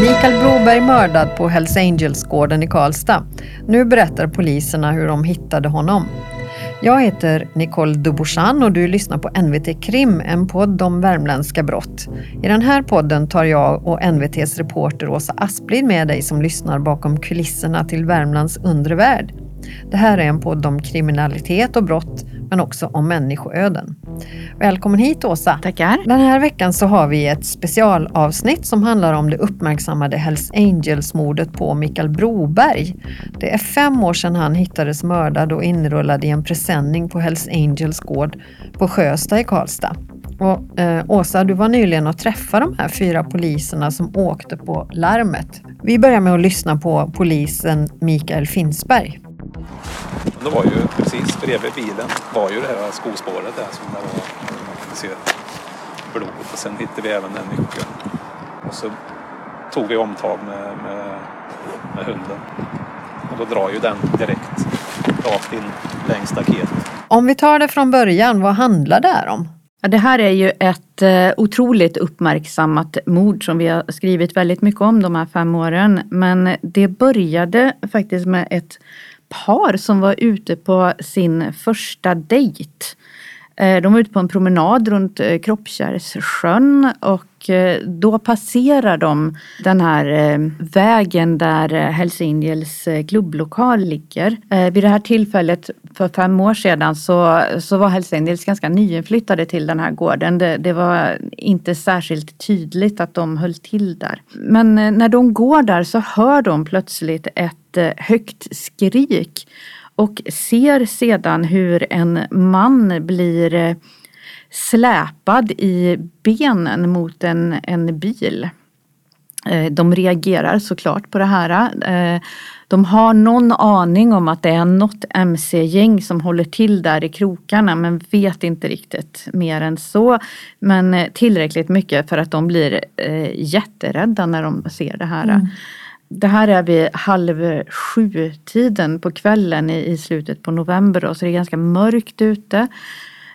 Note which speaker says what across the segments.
Speaker 1: Mikael Broberg mördad på Hells Angels-gården i Karlstad. Nu berättar poliserna hur de hittade honom. Jag heter Nicole Dubochan och du lyssnar på NVT Krim, en podd om värmländska brott. I den här podden tar jag och NVTs reporter Åsa Asplid med dig som lyssnar bakom kulisserna till Värmlands undre värld. Det här är en podd om kriminalitet och brott, men också om människoöden. Välkommen hit Åsa!
Speaker 2: Tackar!
Speaker 1: Den här veckan så har vi ett specialavsnitt som handlar om det uppmärksammade Hells Angels-mordet på Mikael Broberg. Det är fem år sedan han hittades mördad och inrullad i en presenning på Hells Angels gård på Sjösta i Karlstad. Och, eh, Åsa, du var nyligen och träffade de här fyra poliserna som åkte på larmet. Vi börjar med att lyssna på polisen Mikael Finsberg.
Speaker 3: Det var ju precis bredvid bilen var ju det här skospåret där som där var, man ser blod och sen hittade vi även den nyckeln. Och så tog vi omtag med, med, med hunden. Och då drar ju den direkt rakt in längs staketet.
Speaker 1: Om vi tar det från början, vad handlar det här om?
Speaker 2: Ja, det här är ju ett eh, otroligt uppmärksammat mord som vi har skrivit väldigt mycket om de här fem åren. Men det började faktiskt med ett par som var ute på sin första dejt. Eh, de var ute på en promenad runt eh, Kroppkärrssjön och eh, då passerar de den här vägen där Hells Angels klubblokal ligger. Vid det här tillfället för fem år sedan så, så var Hells Angels ganska nyinflyttade till den här gården. Det, det var inte särskilt tydligt att de höll till där. Men när de går där så hör de plötsligt ett högt skrik och ser sedan hur en man blir eh, släpad i benen mot en, en bil. Eh, de reagerar såklart på det här. Eh, de har någon aning om att det är något mc-gäng som håller till där i krokarna men vet inte riktigt mer än så. Men tillräckligt mycket för att de blir jätterädda när de ser det här. Mm. Det här är vid halv sju-tiden på kvällen i, i slutet på november då, så det är ganska mörkt ute.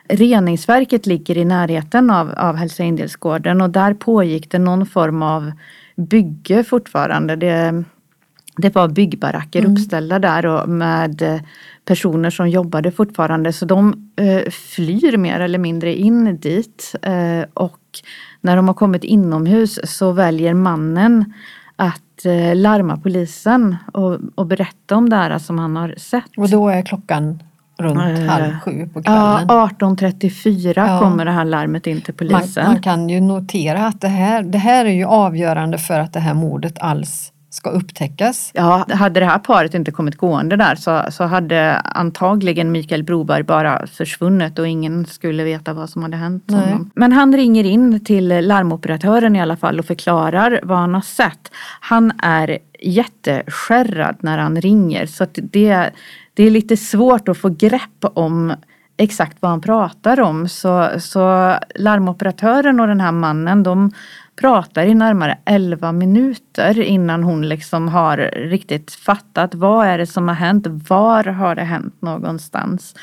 Speaker 2: Reningsverket ligger i närheten av, av Hells Angels-gården och där pågick det någon form av bygge fortfarande. Det, det var byggbaracker mm. uppställda där och med personer som jobbade fortfarande så de eh, flyr mer eller mindre in dit eh, och när de har kommit inomhus så väljer mannen att Eh, larma polisen och, och berätta om det här som han har sett.
Speaker 1: Och då är klockan runt uh, halv sju på kvällen?
Speaker 2: Ja, 18.34 ja. kommer det här larmet in till polisen.
Speaker 1: Man, man, kan ju notera att det här, det här är ju avgörande för att det här mordet alls ska upptäckas.
Speaker 2: Ja, hade det här paret inte kommit gående där så, så hade antagligen Mikael Broberg bara försvunnit och ingen skulle veta vad som hade hänt honom. Men han ringer in till larmoperatören i alla fall och förklarar vad han har sett. Han är jätteskärrad när han ringer så att det, det är lite svårt att få grepp om exakt vad han pratar om. Så, så larmoperatören och den här mannen de pratar i närmare 11 minuter innan hon liksom har riktigt fattat vad är det som har hänt, var har det hänt någonstans.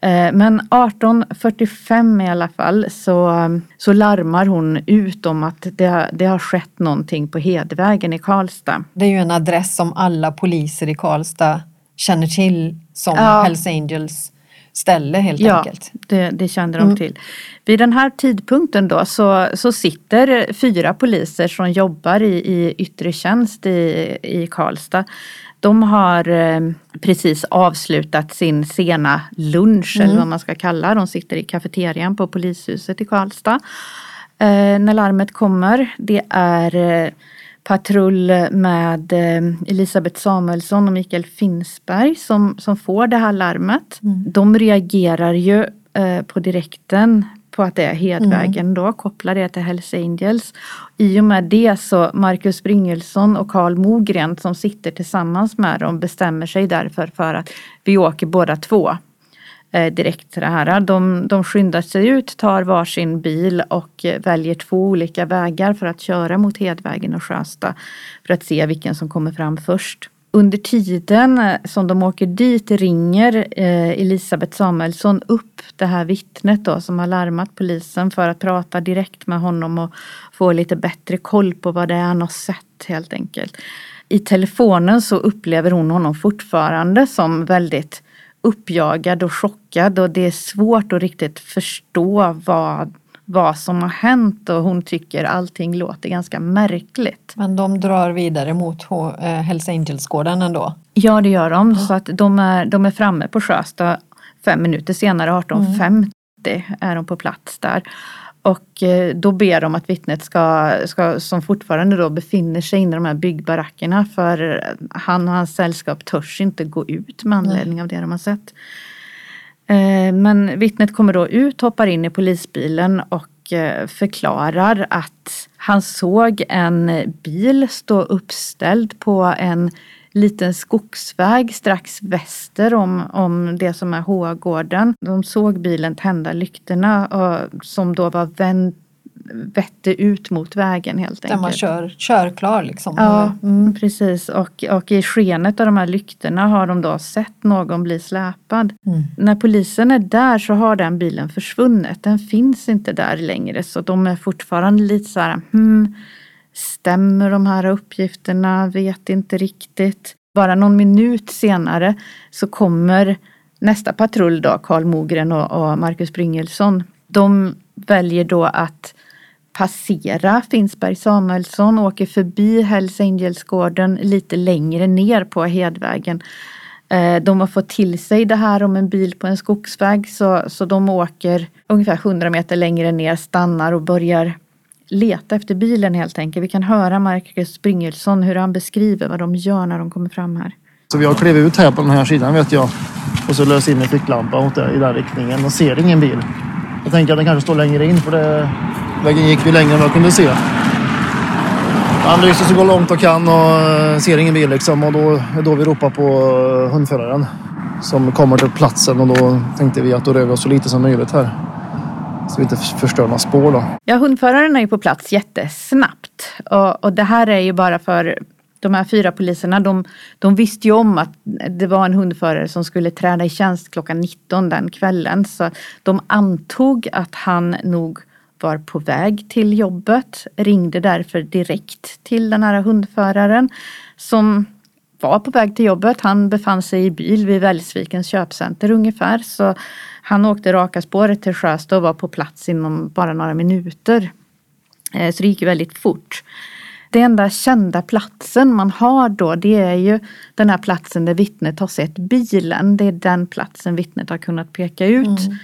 Speaker 2: Eh, men 18.45 i alla fall så, så larmar hon ut om att det, det har skett någonting på Hedvägen i Karlstad.
Speaker 1: Det är ju en adress som alla poliser i Karlstad känner till som ja. Hells Angels ställe helt
Speaker 2: ja,
Speaker 1: enkelt.
Speaker 2: Det, det kände de mm. till. Vid den här tidpunkten då så, så sitter fyra poliser som jobbar i, i yttre tjänst i, i Karlstad. De har eh, precis avslutat sin sena lunch mm. eller vad man ska kalla De sitter i kafeterian på polishuset i Karlstad. Eh, när larmet kommer. Det är eh, patrull med eh, Elisabeth Samuelsson och Mikael Finsberg som, som får det här larmet. Mm. De reagerar ju eh, på direkten på att det är Hedvägen mm. då, kopplar det till Hells Angels. I och med det så Marcus Bryngelsson och Karl Mogren som sitter tillsammans med dem bestämmer sig därför för att vi åker båda två Eh, direkt till det här. De, de skyndar sig ut, tar varsin bil och eh, väljer två olika vägar för att köra mot Hedvägen och Sjösta för att se vilken som kommer fram först. Under tiden eh, som de åker dit ringer Elisabeth Samuelsson upp det här vittnet då som har larmat polisen för att prata direkt med honom och få lite bättre koll på vad det är han har sett helt enkelt. I telefonen så upplever hon honom fortfarande som väldigt uppjagad och chockad och det är svårt att riktigt förstå vad vad som har hänt och hon tycker allting låter ganska märkligt.
Speaker 1: Men de drar vidare mot eh, Hells Angels-gården ändå?
Speaker 2: Ja det gör de. Mm. Så att de är, de är framme på Sjösta fem minuter senare, 18.50 mm. är de på plats där. Och eh, då ber de att vittnet ska, ska, som fortfarande då befinner sig inne i de här byggbarackerna för han och hans sällskap törs inte gå ut med anledning Nej. av det de har sett. Eh, men vittnet kommer då ut, hoppar in i polisbilen och eh, förklarar att han såg en bil stå uppställd på en liten skogsväg strax väster om, om det som är H-gården. De såg bilen tända lyktorna och, som då var vänd vette ut mot vägen helt enkelt.
Speaker 1: Där man kör, kör klar liksom.
Speaker 2: Ja, mm. precis. Och, och i skenet av de här lyktorna har de då sett någon bli släpad. Mm. När polisen är där så har den bilen försvunnit. Den finns inte där längre så de är fortfarande lite så här, hmm, stämmer de här uppgifterna? Vet inte riktigt. Bara någon minut senare så kommer nästa patrull då, Karl Mogren och, Marcus Bryngelsson. De väljer då att passera Finsberg Samuelsson, åker förbi Hells Angels-gården lite längre ner på Hedvägen. Eh, de har fått till sig det här om en bil på en skogsväg så, så de åker ungefär 100 meter längre ner, stannar och börjar leta efter bilen helt enkelt. Vi kan höra Marcus Bryngelsson hur han beskriver vad de gör när de kommer fram här.
Speaker 4: Så vi har klivit ut här på den här sidan vet jag och så löst in en ficklampa åt det, i den riktningen och ser ingen bil. Jag tänker att den kanske står längre in för det, vägen gick vi längre än vad jag kunde se. Han lyser så långt och kan och eh, ser ingen bil liksom och då är då vi ropar på eh, hundföraren som kommer till platsen och då tänkte vi att då rör vi oss så lite som möjligt här. Så vi inte förstör några spår då.
Speaker 2: Ja, hundföraren är ju på plats jättesnabbt och, och det här är ju bara för de här fyra poliserna, de, de visste ju om att det var en hundförare som skulle träda i tjänst klockan 19 den kvällen. Så de antog att han nog var på väg till jobbet, ringde därför direkt till den här hundföraren som var på väg till jobbet. Han befann sig i bil vid Välsvikens köpcenter ungefär. Så han åkte raka spåret till Sjösta och var på plats inom bara några minuter. Eh, så det gick väldigt fort. Den enda kända platsen man har då det är ju den här platsen där vittnet har sett bilen. Det är den platsen vittnet har kunnat peka ut. Mm.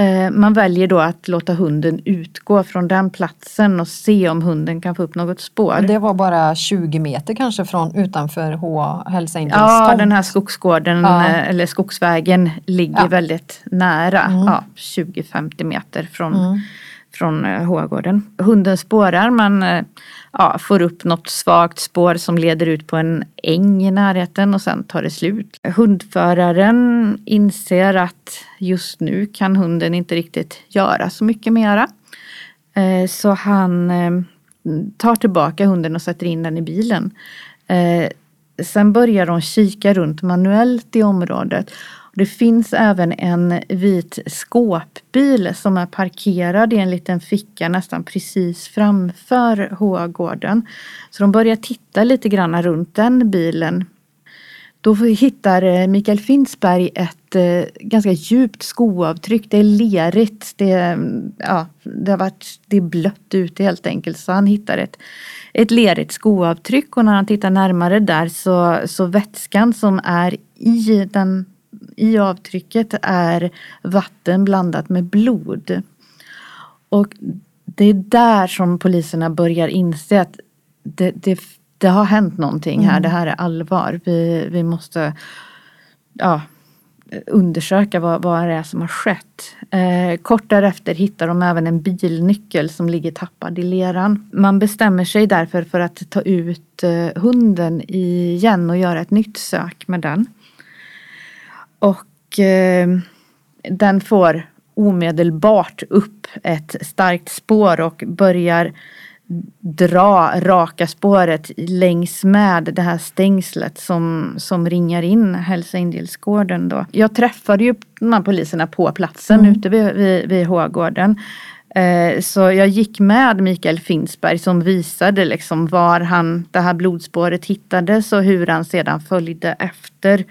Speaker 2: Eh, man väljer då att låta hunden utgå från den platsen och se om hunden kan få upp något spår.
Speaker 1: Det var bara 20 meter kanske från utanför H Hells Angels
Speaker 2: Ja, tomt. den här skogsgården ja. Eh, eller skogsvägen ligger ja. väldigt nära. Mm. Ja, 20-50 meter från, mm från eh, Hågården. Hunden spårar, man eh, ja, får upp något svagt spår som leder ut på en äng i närheten och sen tar det slut. Hundföraren inser att just nu kan hunden inte riktigt göra så mycket mera. Eh, så han tar tillbaka hunden och sätter in den i bilen. Sen börjar de kika runt manuellt i området det finns även en vit skåpbil som är parkerad i en liten ficka nästan precis framför H-gården. Så de börjar titta lite grann runt den bilen. Då hittar eh, Mikael Finsberg ett eh, ganska djupt skoavtryck. Det är lerigt. Det, mm, ja, det, har varit, det är blött ute helt enkelt. Så han hittar ett, ett lerigt skoavtryck och när han tittar närmare där så, så vätskan som är i den i avtrycket är vatten blandat med blod. Och det är där som poliserna börjar inse att det, det, det har hänt någonting här. Mm. Det här är allvar. Vi, vi måste ja, undersöka vad, vad det är som har skett. Eh, kort därefter hittar de även en bilnyckel som ligger tappad i leran. Man bestämmer sig därför för att ta ut eh, hunden igen och göra ett nytt sök med den. Och eh, den får omedelbart upp ett starkt spår och börjar dra raka spåret längs med det här stängslet som, som ringar in Hells Angels-gården då. Jag träffade ju de här poliserna på platsen mm. ute vid, vid, vid H-gården. Eh, så jag gick med Mikael Finsberg som visade liksom var han, det här blodspåret hittades och hur han sedan följde efter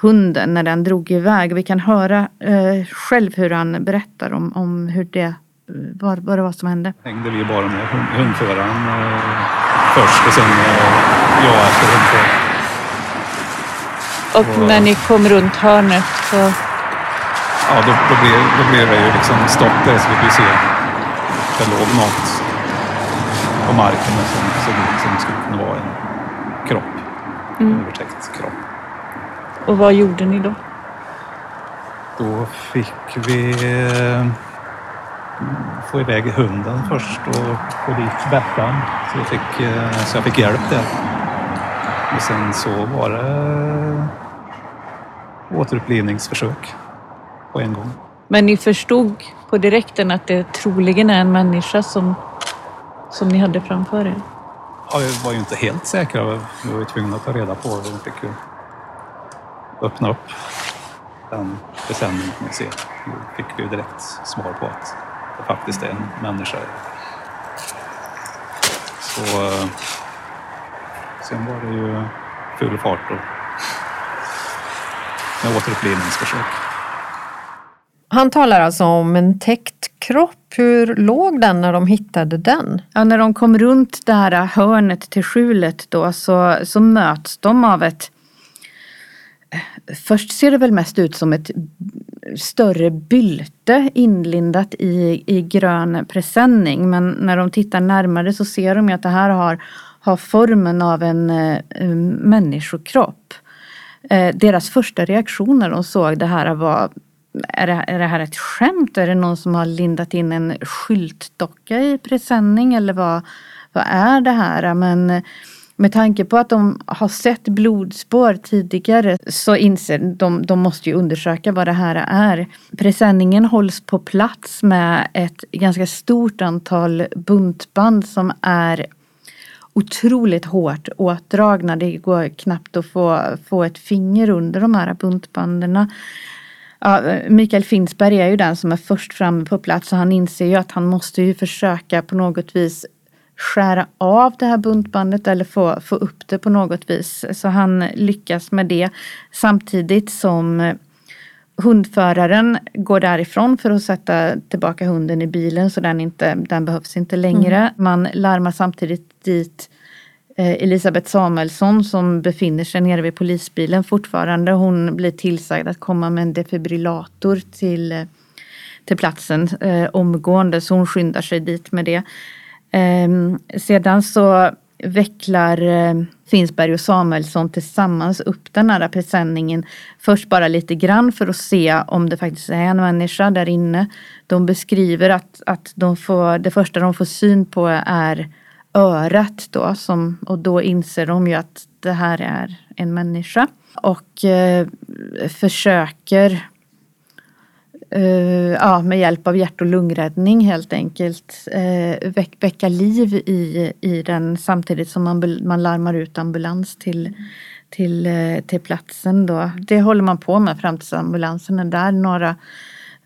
Speaker 2: hunden när den drog iväg. Vi kan höra eh, själv hur han berättar om, om hur det, vad, vad det var som hände.
Speaker 3: Hängde vi bara med hundföraren eh, först och sen eh, jag efter hundföraren.
Speaker 2: Och, och när ni kom runt hörnet så?
Speaker 3: Ja, då, då, blev, då blev det ju liksom stopp där så vi kunde se det låg något på marken som såg ut som skulle kunna vara en kropp. Mm. En övertäckt kropp.
Speaker 2: Och vad gjorde ni då?
Speaker 3: Då fick vi eh, få iväg hunden först och få dit Bettan. Så, jag fick, eh, så jag fick hjälp där. Och sen så var det återupplivningsförsök på en gång.
Speaker 2: Men ni förstod på direkten att det troligen är en människa som, som ni hade framför er?
Speaker 3: Ja, vi var ju inte helt säkra. Vi var ju tvungna att ta reda på det. Vi fick ju öppna upp den besändningen och se. Då fick vi ju direkt svar på att det faktiskt är en människa. Så eh, sen var det ju full fart och med återupplivningsförsök.
Speaker 1: Han talar alltså om en täckt kropp. Hur låg den när de hittade den?
Speaker 2: Ja, när de kom runt det här hörnet till skjulet då så, så möts de av ett Först ser det väl mest ut som ett större bylte inlindat i, i grön presenning. Men när de tittar närmare så ser de ju att det här har, har formen av en eh, människokropp. Eh, deras första reaktion när de såg det här var är det, är det här ett skämt? Är det någon som har lindat in en skyltdocka i presenning eller vad, vad är det här? Men med tanke på att de har sett blodspår tidigare så inser de, de måste ju undersöka vad det här är. Presenningen hålls på plats med ett ganska stort antal buntband som är otroligt hårt åtdragna. Det går knappt att få, få ett finger under de här buntbanden. Ja, Mikael Finsberg är ju den som är först framme på plats och han inser ju att han måste ju försöka på något vis skära av det här buntbandet eller få, få upp det på något vis. Så han lyckas med det samtidigt som hundföraren går därifrån för att sätta tillbaka hunden i bilen så den, inte, den behövs inte längre. Mm. Man larmar samtidigt dit eh, Elisabeth Samuelsson som befinner sig nere vid polisbilen fortfarande. Hon blir tillsagd att komma med en defibrillator till, till platsen eh, omgående så hon skyndar sig dit med det. Ehm, sedan så vecklar eh, Finsberg och Samuelsson tillsammans upp den här presenningen. Först bara lite grann för att se om det faktiskt är en människa där inne. De beskriver att, att de får, det första de får syn på är örat då som, och då inser de ju att det här är en människa. Och eh, försöker uh, ja, med hjälp av hjärt och lungräddning helt enkelt uh, väck, väcka liv i, i den samtidigt som man, man larmar ut ambulans till, till, uh, till platsen. Då. Det håller man på med fram tills ambulansen är där några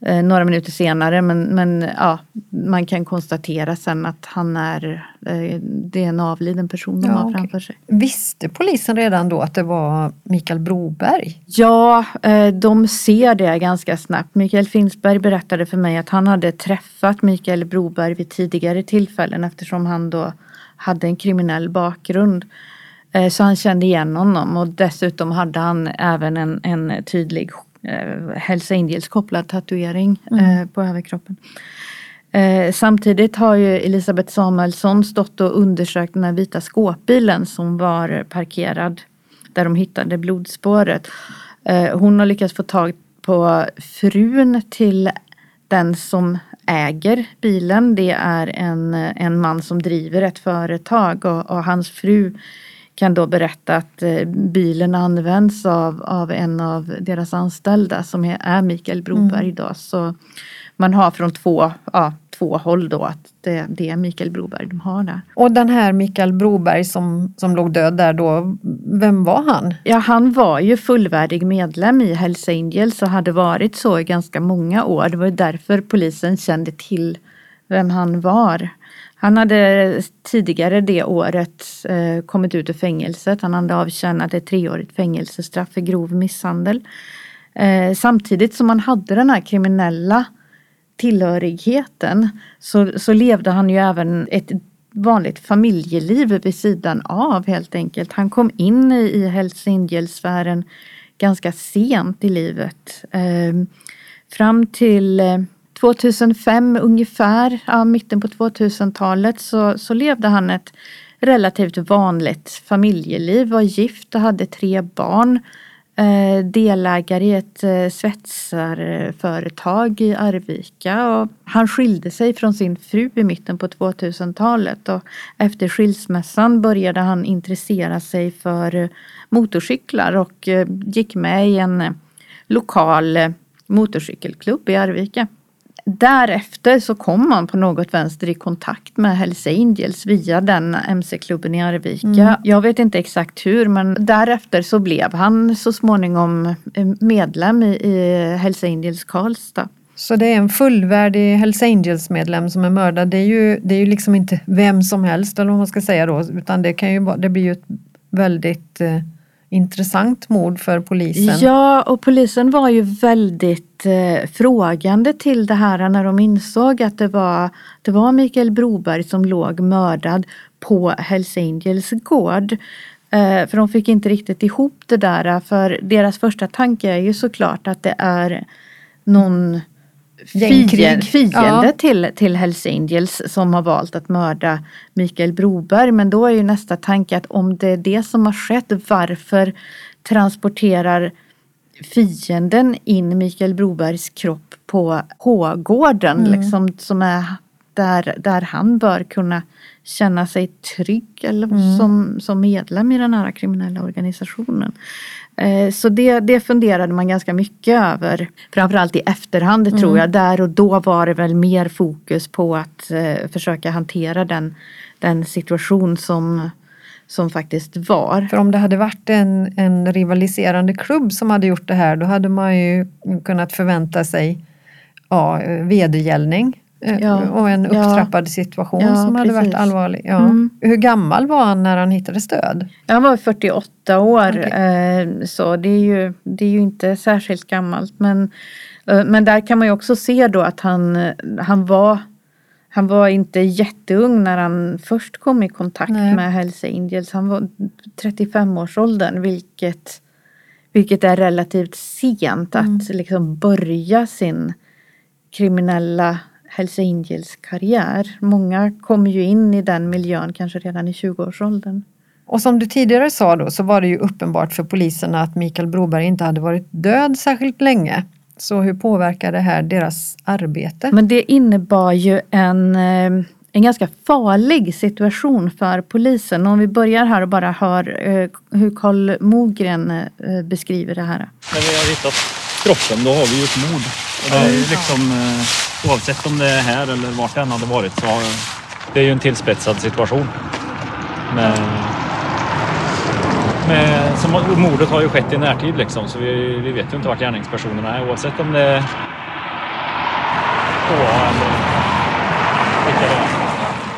Speaker 2: eh, några minuter senare. Men, men ja, man kan konstatera sen att han är, eh, det är en avliden person de ja, har framför sig.
Speaker 1: Visste polisen redan då att det var Mikael Broberg?
Speaker 2: Ja, eh, de ser det ganska snabbt. Mikael Finsberg berättade för mig att han hade träffat Mikael Broberg vid tidigare tillfällen eftersom han då hade en kriminell bakgrund. Eh, så han kände igen honom och dessutom hade han även en, en tydlig eh, Hells Angels kopplad tatuering mm. eh, på överkroppen. Eh, samtidigt har ju Elisabeth Samuelsson stått och undersökt den här vita skåpbilen som var parkerad där de hittade blodspåret. Eh, hon har lyckats få tag på frun till den som äger bilen. Det är en, en man som driver ett företag och, och hans fru kan då berätta att eh, bilen används av, av en av deras anställda som är Mikael Broberg. Mm. Då. Så man har från två, ja, två håll då att det, det är Mikael Broberg de har där.
Speaker 1: Och den här Mikael Broberg som, som låg död där då, vem var han?
Speaker 2: Ja, han var ju fullvärdig medlem i Hells Angels och hade varit så i ganska många år. Det var därför polisen kände till vem han var. Han hade tidigare det året eh, kommit ut ur fängelset. Han hade avtjänat ett treårigt fängelsestraff för grov misshandel. Eh, samtidigt som han hade den här kriminella tillhörigheten så, så levde han ju även ett vanligt familjeliv vid sidan av helt enkelt. Han kom in i, i Hells Angels-sfären ganska sent i livet. Eh, fram till eh, 2005 ungefär, ja, mitten på 2000-talet så, så levde han ett relativt vanligt familjeliv, var gift och hade tre barn. Eh, delägare i ett eh, svetsarföretag i Arvika. Och han skilde sig från sin fru i mitten på 2000-talet och efter skilsmässan började han intressera sig för eh, motorcyklar och eh, gick med i en eh, lokal eh, motorcykelklubb i Arvika. Därefter så kom man på något vänster i kontakt med Hells Angels via den mc-klubben i Arvika. Mm. Jag vet inte exakt hur men därefter så blev han så småningom eh, medlem i Hells Angels Karlstad.
Speaker 1: Så det är en fullvärdig Hells Angels medlem som är mördad. Det är ju, det är ju liksom inte vem som helst eller vad man ska säga då utan det, kan ju, det blir ju ett väldigt eh, intressant mord för polisen.
Speaker 2: Ja, och polisen var ju väldigt eh, frågande till det här när de insåg att det var, det var Mikael Broberg som låg mördad på Hells Angels gård. Eh, för de fick inte riktigt ihop det där för deras första tanke är ju såklart att det är någon fiende, fiende ja. till, till Hells Angels som har valt att mörda Mikael Broberg. Men då är ju nästa tanke att om det är det som har skett, varför transporterar fienden in Mikael Brobergs kropp på H-gården mm. liksom, som är där, där han bör kunna känna sig trygg eller mm. som, som medlem i den här kriminella organisationen. Eh, så det, det funderade man ganska mycket över. Framförallt i efterhand mm. tror jag. Där och då var det väl mer fokus på att eh, försöka hantera den, den situation som som faktiskt var.
Speaker 1: För om det hade varit en, en rivaliserande klubb som hade gjort det här då hade man ju kunnat förvänta sig ja, vedergällning ja. och en upptrappad ja. situation ja, som hade precis. varit allvarlig. Mm. Hur gammal var han när han hittades död?
Speaker 2: Han var 48 år okay. Eh, så det är, ju, det är ju inte särskilt gammalt men, eh, men där kan man ju också se då att han, han var han var inte jätteung när han först kom i kontakt Nej. med Hells Angels. Han var 35-årsåldern vilket, vilket är relativt sent mm. att liksom börja sin kriminella Hells Angels karriär. Många kommer ju in i den miljön kanske redan i 20-årsåldern.
Speaker 1: Och som du tidigare sa då så var det ju uppenbart för poliserna att Mikael Broberg inte hade varit död särskilt länge. Så hur påverkar det här deras arbete?
Speaker 2: Men det innebar ju en, eh, en ganska farlig situation för polisen. Om vi börjar här och bara hör eh, hur Karl Mogren eh, beskriver det här.
Speaker 5: När vi har hittat kroppen då har vi ju ett mord. Och det är liksom oavsett om det är här eller vart det än hade varit så har, det är ju en tillspetsad situation. Men, med, som, mordet har ju skett i närtid liksom så vi, vi vet ju inte vart gärningspersonerna är oavsett om det är eller vilka det är.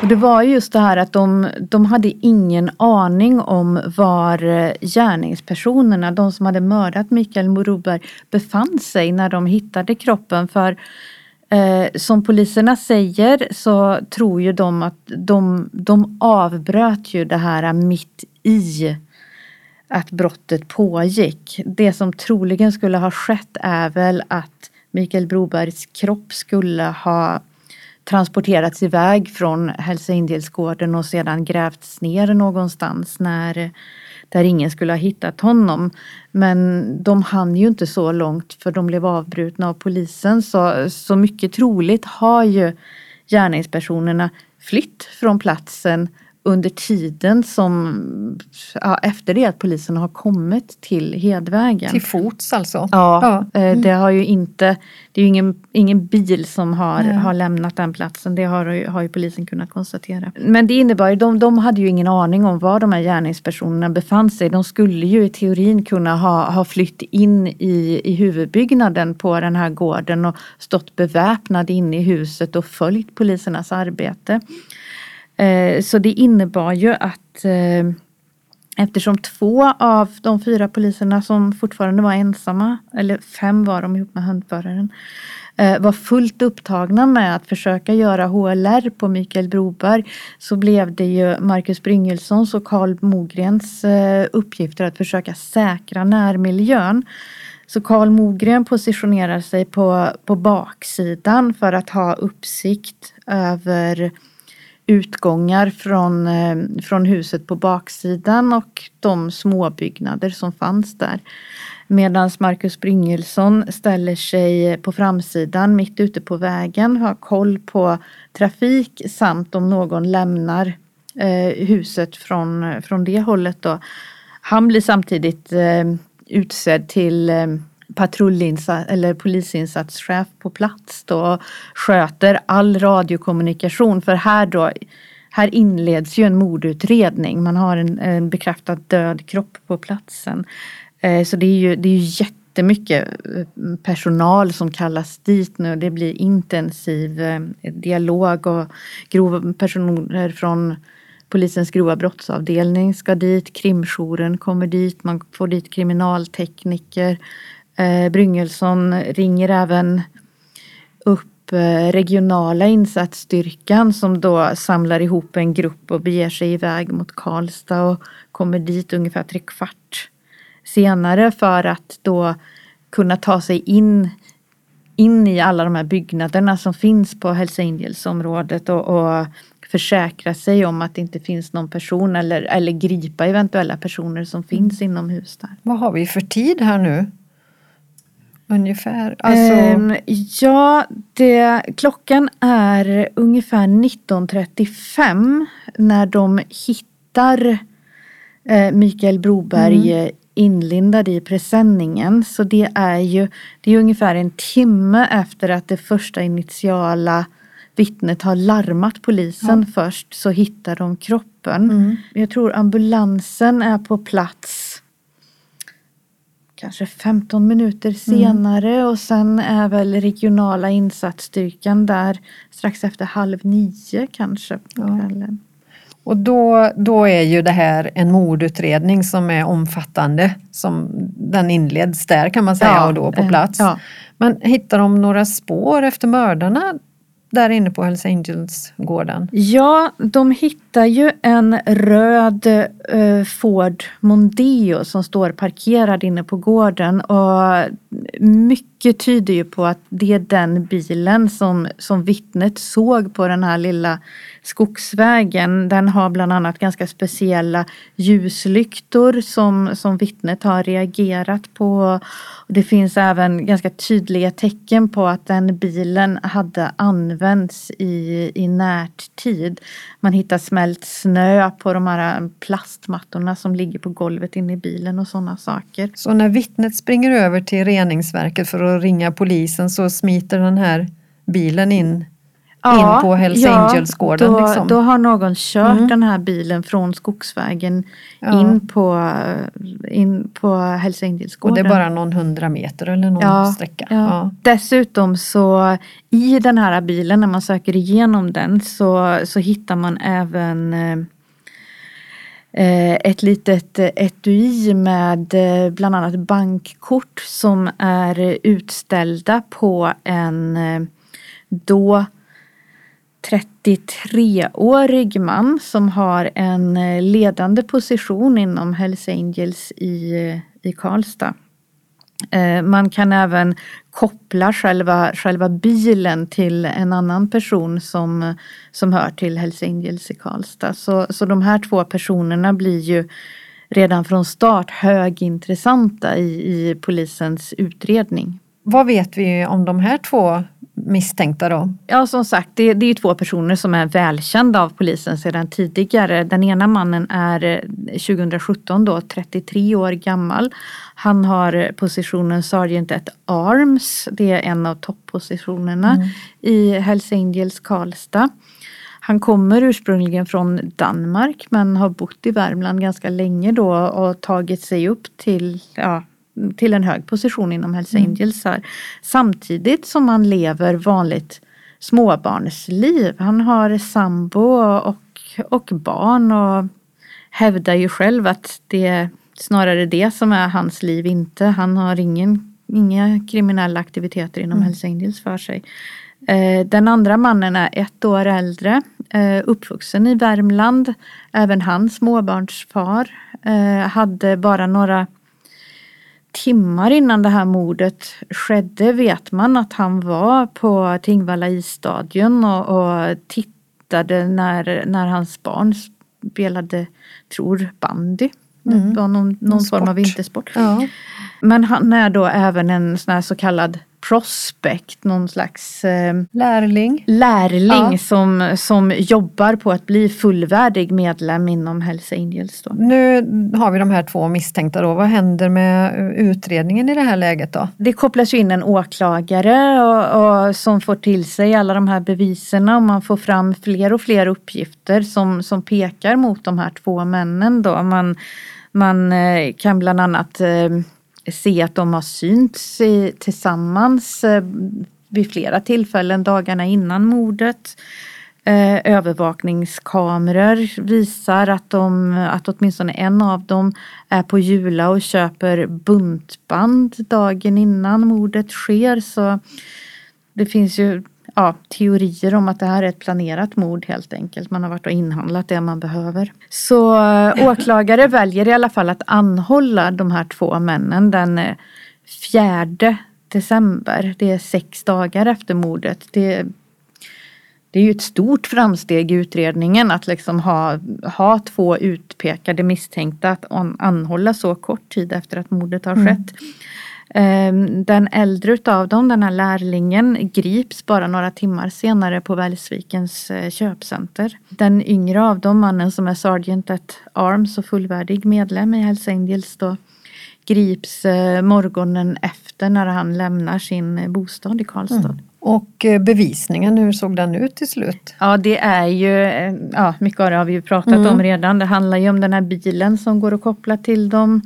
Speaker 2: Och det var just det här att de, de hade ingen aning om var eh, gärningspersonerna, de som hade mördat Mikael Moruber, befann sig när de hittade kroppen. För Eh, som poliserna säger så tror ju de att de, de avbröt ju det här mitt i att brottet pågick. Det som troligen skulle ha skett är väl att Mikael Brobergs kropp skulle ha transporterats iväg från Hälsa och sedan grävts ner någonstans när där ingen skulle ha hittat honom. Men de hann ju inte så långt för de blev avbrutna av polisen. Så, så mycket troligt har ju gärningspersonerna flytt från platsen under tiden som, ja, efter det att polisen har kommit till Hedvägen.
Speaker 1: Till fots alltså?
Speaker 2: Ja, eh, det har ju inte, det är ju ingen, ingen bil som har,
Speaker 1: Nej.
Speaker 2: har lämnat den platsen. Det har, har ju polisen kunnat konstatera. Men det innebar ju, de, de hade ju ingen aning om var de här gärningspersonerna befann sig. De skulle ju i teorin kunna ha, ha flytt in i, i huvudbyggnaden på den här gården och stått beväpnade inne i huset och följt polisernas arbete. Eh, så det innebar ju att eh, Eftersom två av de fyra poliserna som fortfarande var ensamma, eller fem var de ihop med hundföraren, eh, var fullt upptagna med att försöka göra HLR på Mikael Broberg så blev det ju Marcus Bryngelsons och Karl Mogrens eh, uppgifter att försöka säkra närmiljön. Så Karl Mogren positionerar sig på, på baksidan för att ha uppsikt över utgångar från, eh, från huset på baksidan och de småbyggnader som fanns där. Medan Marcus Bryngelsson ställer sig på framsidan mitt ute på vägen, har koll på trafik samt om någon lämnar eh, huset från, från det hållet. Då. Han blir samtidigt eh, utsedd till eh, patrullinsats eller polisinsatschef på plats då och sköter all radiokommunikation för här då här inleds ju en mordutredning. Man har en, en bekräftad död kropp på platsen. Eh, så det är ju, det är ju jättemycket eh, personal som kallas dit nu. Det blir intensiv eh, dialog och grova personer från Polisens grova brottsavdelning ska dit, krimjouren kommer dit, man får dit kriminaltekniker. Eh, Bryngelsson ringer även upp eh, regionala insatsstyrkan som då samlar ihop en grupp och beger sig iväg mot Karlstad och kommer dit ungefär tre kvart senare för att då kunna ta sig in in i alla de här byggnaderna som finns på Hells Angels-området och, och försäkra sig om att det inte finns någon person eller, eller gripa eventuella personer som finns inomhus där.
Speaker 1: Vad har vi för tid här nu? Ungefär? Alltså,
Speaker 2: Ehm, ja, det, klockan är ungefär 19.35 när de hittar eh, Mikael Broberg eh, inlindad i presenningen. Så det är ju det är ungefär en timme efter att det första initiala vittnet har larmat polisen först så hittar de kroppen.
Speaker 1: Mm.
Speaker 2: Jag tror ambulansen är på plats kanske 15 minuter senare och sen är väl regionala insatsstyrkan där strax efter halv nio kanske på
Speaker 1: Ja.
Speaker 2: kvällen.
Speaker 1: Och då, då är ju det här en mordutredning som är omfattande. Som den inleds där kan man säga
Speaker 2: Ja,
Speaker 1: och då på plats.
Speaker 2: ja.
Speaker 1: Men hittar de några spår efter mördarna där inne på Hells Angels-gården?
Speaker 2: Ja, de hittar hittar ju en röd eh, Ford Mondeo som står parkerad inne på gården och mycket tyder ju på att det är den bilen som, som vittnet såg på den här lilla skogsvägen. Den har bland annat ganska speciella ljuslyktor som, som vittnet har reagerat på. Det finns även ganska tydliga tecken på att den bilen hade använts i, i närtid. Man hittar smält snö på de här plastmattorna som ligger på golvet inne i bilen och sådana saker.
Speaker 1: Så när vittnet springer över till reningsverket för att ringa polisen så smiter den här bilen in in på Hells Angels-gården,
Speaker 2: Då,
Speaker 1: liksom.
Speaker 2: då har någon kört
Speaker 1: Mm.
Speaker 2: den här bilen från skogsvägen
Speaker 1: Ja.
Speaker 2: in, på, in på Hells Angels-gården.
Speaker 1: Och det är bara någon hundra meter eller någon
Speaker 2: Ja,
Speaker 1: sträcka.
Speaker 2: Ja.
Speaker 1: Ja.
Speaker 2: Dessutom så i den här bilen när man söker igenom den så, så hittar man även eh, ett litet etui med eh, bland annat bankkort som är utställda på en eh, då 33-årig man som har en eh, ledande position inom Hells Angels i, eh, i Karlstad. Eh, man kan även koppla själva, själva bilen till en annan person som, som hör till Hells Angels i Karlstad. Så, så de här två personerna blir ju redan från start högintressanta i, i polisens utredning.
Speaker 1: Vad vet vi om de här två misstänkta då?
Speaker 2: Ja, som sagt, det, det är två personer som är välkända av polisen sedan tidigare. Den ena mannen är 2017 då 33 år gammal. Han har positionen Sergeant at Arms. Det är en av toppositionerna mm. i Hells Angels Karlstad. Han kommer ursprungligen från Danmark men har bott i Värmland ganska länge då och tagit sig upp till ja, till en hög position inom Hells mm. Angels. Här. Samtidigt som han lever vanligt småbarnsliv. Han har sambo och, och barn och hävdar ju själv att det är snarare det som är hans liv, inte. Han har ingen, inga kriminella aktiviteter inom mm. Hells Angels för sig. Eh, den andra mannen är ett år äldre, eh, uppvuxen i Värmland. Även han småbarnsfar. Eh, hade bara några timmar innan det här mordet skedde vet man att han var på Tingvalla isstadion och, och tittade när, när hans barn spelade, tror bandy. Mm. Det var någon, någon form av vintersport. Ja. Men han är då även en sån här så kallad prospect, någon slags eh,
Speaker 1: lärling,
Speaker 2: lärling ja. som, som jobbar på att bli fullvärdig medlem inom Hells Angels. Då.
Speaker 1: Nu har vi de här två misstänkta då. Vad händer med utredningen i det här läget då?
Speaker 2: Det kopplas in en åklagare och, och som får till sig alla de här beviserna och man får fram fler och fler uppgifter som, som pekar mot de här två männen då. Man, man eh, kan bland annat eh, se att de har synts tillsammans eh, vid flera tillfällen dagarna innan mordet. Eh, övervakningskameror visar att, de, att åtminstone en av dem är på Jula och köper buntband dagen innan mordet sker. Så det finns ju ja, teorier om att det här är ett planerat mord helt enkelt. Man har varit och inhandlat det man behöver. Så äh, åklagare väljer i alla fall att anhålla de här två männen den äh, fjärde december. Det är sex dagar efter mordet. Det, det är ju ett stort framsteg i utredningen att liksom ha, ha två utpekade misstänkta att anhålla så kort tid efter att mordet har mm. skett. Mm. Ehm, den äldre utav dem, den här lärlingen, grips bara några timmar senare på Välsvikens eh, köpcenter. Den yngre av dem, mannen som är Sergeant at Arms och fullvärdig medlem i Hells Angels då, grips eh, morgonen efter när han lämnar sin eh, bostad i Karlstad. Mm.
Speaker 1: Och bevisningen, hur såg den ut till slut?
Speaker 2: Ja det är ju, ja mycket av det har vi ju pratat mm. om redan. Det handlar ju om den här bilen som går att koppla till dem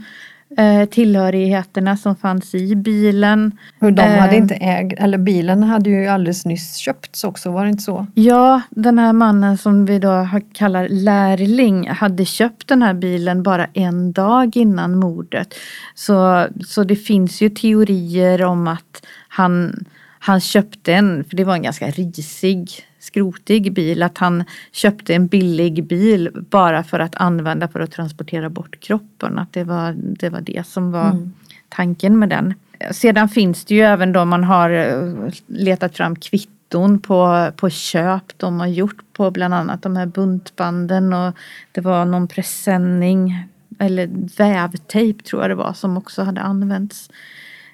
Speaker 2: eh, tillhörigheterna som fanns i bilen.
Speaker 1: Hur de hade eh, inte ägt, eller bilen hade ju alldeles nyss köpts också, var det inte så?
Speaker 2: Ja, den här mannen som vi då kallar lärling hade köpt den här bilen bara en dag innan mordet. Så, så det finns ju teorier om att han, han köpte en, för det var en ganska risig skrotig bil, att han köpte en billig bil bara för att använda för att transportera bort kroppen. Att det var det, var det som var mm. tanken med den. Sedan finns det ju även då man har eh, letat fram kvitton på, på köp de har gjort på bland annat de här buntbanden och det var någon presenning eller vävtejp tror jag det var som också hade använts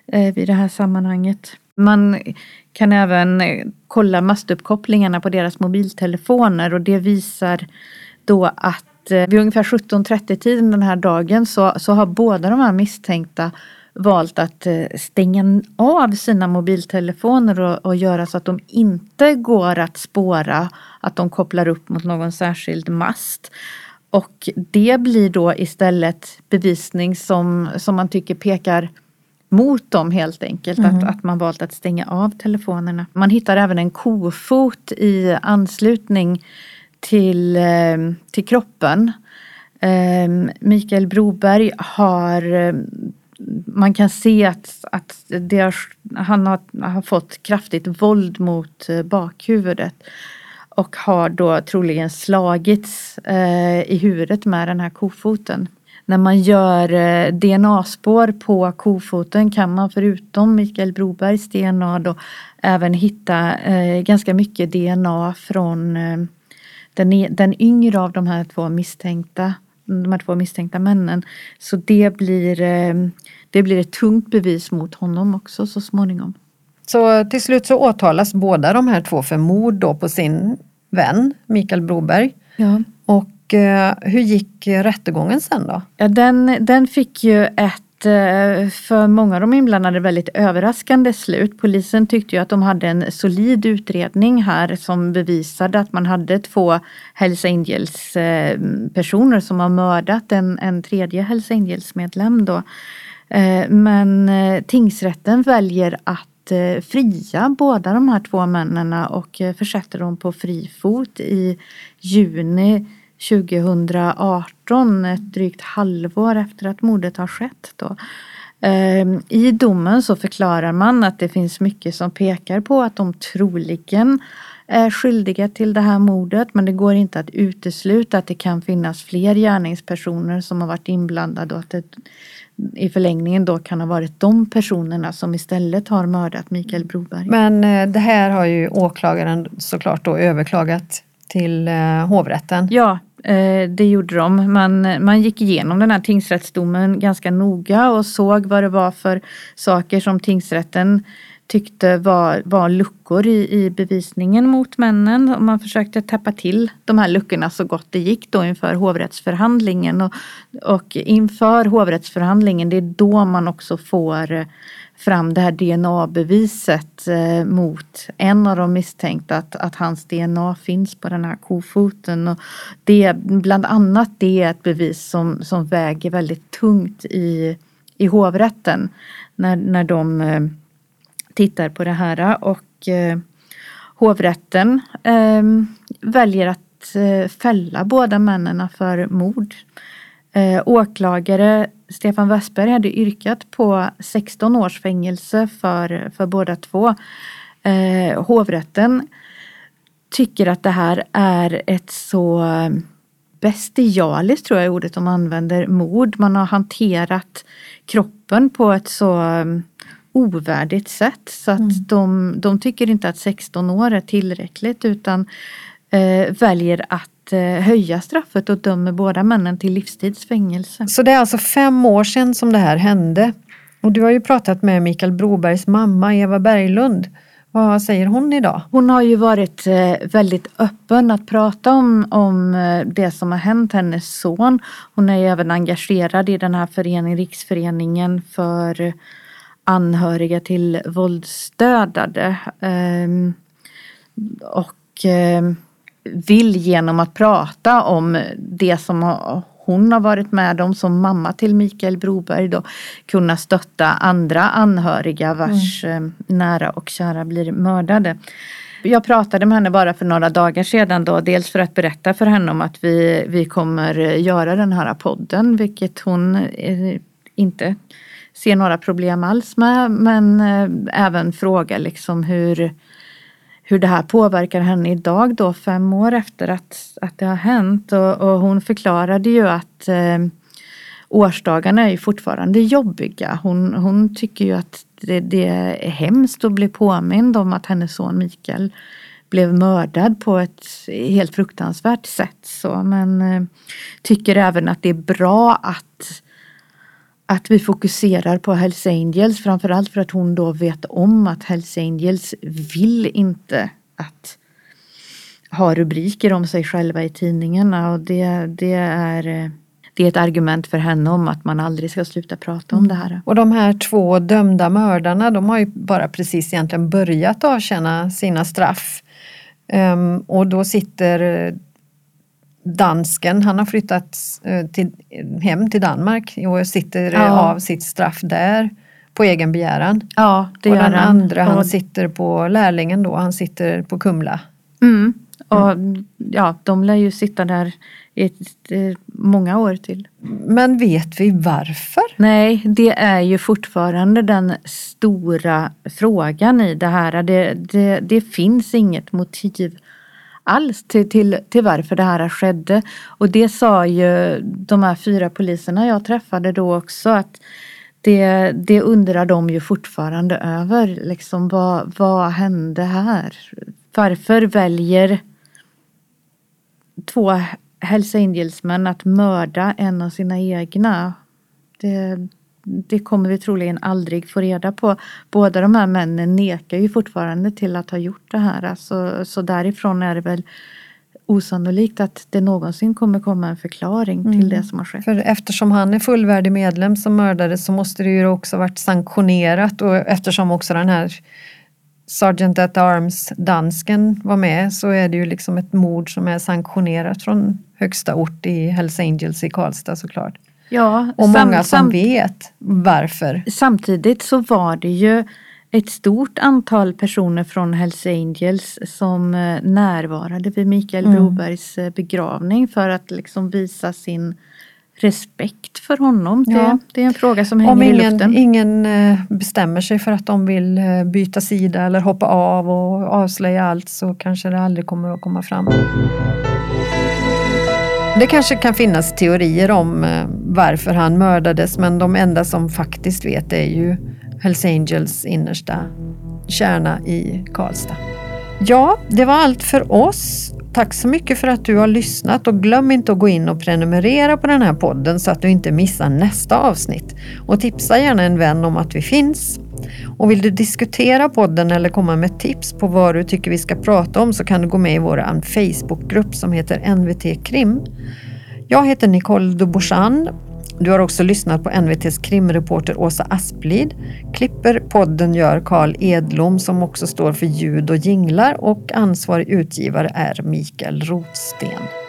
Speaker 2: eh, vid det här sammanhanget. Man kan även eh, kolla mastuppkopplingarna på deras mobiltelefoner och det visar då att eh, vid ungefär 17.30 tiden den här dagen så, så har båda de här misstänkta valt att eh, stänga av sina mobiltelefoner och, och göra så att de inte går att spåra att de kopplar upp mot någon särskild mast. Och det blir då istället bevisning som, som man tycker pekar mot dem helt enkelt. Mm. Att, att man valt att stänga av telefonerna. Man hittar även en kofot i anslutning till, eh, till kroppen. Eh, Mikael Broberg har eh, man kan se att, att har, han har, har, fått kraftigt våld mot bakhuvudet. Och har då troligen slagits eh, i huvudet med den här kofoten när man gör eh, DNA-spår på kofoten kan man förutom Mikael Brobergs DNA då även hitta eh, ganska mycket DNA från eh, den, e-, den yngre av de här två misstänkta de här två misstänkta männen. Så det blir, det blir ett tungt bevis mot honom också så småningom.
Speaker 1: Så till slut så åtalas båda de här två för mord då på sin vän Mikael Broberg.
Speaker 2: Ja.
Speaker 1: Och Eh, hur gick rättegången sen då?
Speaker 2: Ja, den, den fick ju ett eh, för många av de inblandade väldigt överraskande slut. Polisen tyckte ju att de hade en solid utredning här som bevisade att man hade två Hells Angels-personer eh, som har mördat en, en tredje Hells Angels medlem då. Men tingsrätten väljer att fria båda de här två männen och försätter dem på fri fot i juni 2018, ett drygt halvår efter att mordet har skett. Då. Ehm, I domen så förklarar man att det finns mycket som pekar på att de troligen är skyldiga till det här mordet men det går inte att utesluta att det kan finnas fler gärningspersoner som har varit inblandade och att det i förlängningen då kan ha varit de personerna som istället har mördat Mikael Broberg.
Speaker 1: Men eh, det här har ju åklagaren såklart då överklagat till eh, hovrätten.
Speaker 2: Ja, eh, det gjorde de. Man, man gick igenom den här tingsrättsdomen ganska noga och såg vad det var för saker som tingsrätten tyckte var, var luckor i, i bevisningen mot männen. Och man försökte täppa till de här luckorna så gott det gick då inför hovrättsförhandlingen. Och, och inför hovrättsförhandlingen, det är då man också får eh, fram det här DNA-beviset eh, mot en av de misstänkta att, att hans DNA finns på den här kofoten. Och det, bland annat det är ett bevis som, som väger väldigt tungt i, i hovrätten när, när de eh, tittar på det här. Eh, och eh, hovrätten eh, väljer att eh, fälla båda männen för mord. Eh, åklagare Stefan Westberg hade yrkat på 16 års fängelse för, för båda två. Eh, hovrätten tycker att det här är ett så bestialiskt, tror jag är ordet de använder, mord. Man har hanterat kroppen på ett så ovärdigt sätt. Så att
Speaker 1: Mm.
Speaker 2: de, de tycker inte att 16 år är tillräckligt utan eh, väljer att eh, höja straffet och dömer båda männen till livstidsfängelse.
Speaker 1: Så det är alltså fem år sedan som det här hände. Och du har ju pratat med Mikael Brobergs mamma Eva Berglund. Vad säger hon idag?
Speaker 2: Hon har ju varit eh, väldigt öppen att prata om, om eh, det som har hänt hennes son. Hon är ju även engagerad i den här föreningen, Riksföreningen för anhöriga till våldsdödade. Ehm, Och ehm, vill genom att prata om det som hon har varit med om som mamma till Mikael Broberg då kunna stötta andra anhöriga vars eh, nära och kära blir mördade. Jag pratade med henne bara för några dagar sedan då, dels för att berätta för henne om att vi, vi kommer göra den här podden, vilket hon eh, inte ser några problem alls med, men eh, även fråga liksom hur, hur det här påverkar henne idag då, fem år efter att, att det har hänt. Och, och hon förklarade ju att eh, årsdagarna är ju fortfarande jobbiga. Hon, hon tycker ju att det, det är hemskt att bli påmind om att hennes son Mikael blev mördad på ett helt fruktansvärt sätt. Så, men eh, tycker även att det är bra att att vi fokuserar på Hells Angels framförallt för att hon då vet om att Hells Angels vill inte att ha rubriker om sig själva i tidningarna och det, det, är, det är ett argument för henne om att man aldrig ska sluta prata om det här.
Speaker 1: Och de här två dömda mördarna, de har ju bara precis egentligen börjat avtjäna sina straff. Ehm, och då sitter dansken, han har flyttat eh, till, hem till Danmark och sitter
Speaker 2: Ja.
Speaker 1: av sitt straff där på egen begäran.
Speaker 2: Ja, det
Speaker 1: och
Speaker 2: gör
Speaker 1: den
Speaker 2: han.
Speaker 1: andra, han
Speaker 2: Och-
Speaker 1: sitter på lärlingen då, han sitter på Kumla.
Speaker 2: Mm. Och ja, de lär ju sitta där i eh, många år till.
Speaker 1: Men vet vi varför?
Speaker 2: Nej, det är ju fortfarande den stora frågan i det här. Det, det, det finns inget motiv alls till, till, till varför det här skedde. Och det sa ju de här fyra poliserna jag träffade då också att det, det undrar de ju fortfarande över. Liksom vad, vad hände här? Varför väljer två Hells Angels-män att mörda en av sina egna? Det, det kommer vi troligen aldrig få reda på. Båda de här männen nekar ju fortfarande till att ha gjort det här. Alltså, så därifrån är det väl osannolikt att det någonsin kommer komma en förklaring till
Speaker 1: Mm.
Speaker 2: det som har skett.
Speaker 1: För eftersom han är fullvärdig medlem som mördades så måste det ju också varit sanktionerat och eftersom också den här Sergeant at Arms dansken var med så är det ju liksom ett mord som är sanktionerat från högsta ort i Hells Angels i Karlstad såklart.
Speaker 2: Ja,
Speaker 1: Och
Speaker 2: sam-
Speaker 1: många som
Speaker 2: sam-
Speaker 1: vet varför.
Speaker 2: Samtidigt så var det ju ett stort antal personer från Hells Angels som eh, närvarade vid Mikael
Speaker 1: Mm.
Speaker 2: Brobergs eh, begravning för att liksom visa sin respekt för honom. Det,
Speaker 1: Ja.
Speaker 2: det är en fråga som hänger
Speaker 1: Om
Speaker 2: i
Speaker 1: ingen,
Speaker 2: luften.
Speaker 1: ingen eh, bestämmer sig för att de vill byta sida eller hoppa av och avslöja allt så kanske det aldrig kommer att komma fram. Det kanske kan finnas teorier om eh, varför han mördades men de enda som faktiskt vet är ju Hells Angels innersta kärna i Karlstad. Ja, det var allt för oss. Tack så mycket för att du har lyssnat och glöm inte att gå in och prenumerera på den här podden så att du inte missar nästa avsnitt. Och tipsa gärna en vän om att vi finns. Och vill du diskutera podden eller komma med tips på vad du tycker vi ska prata om så kan du gå med i vår Facebookgrupp som heter NVT Krim. Jag heter Nicole Dubourchan. Du har också lyssnat på NVTs krimreporter Åsa Asplid. Klipper podden gör Karl Edlom som också står för ljud och jinglar och ansvarig utgivare är Mikael Rotsten.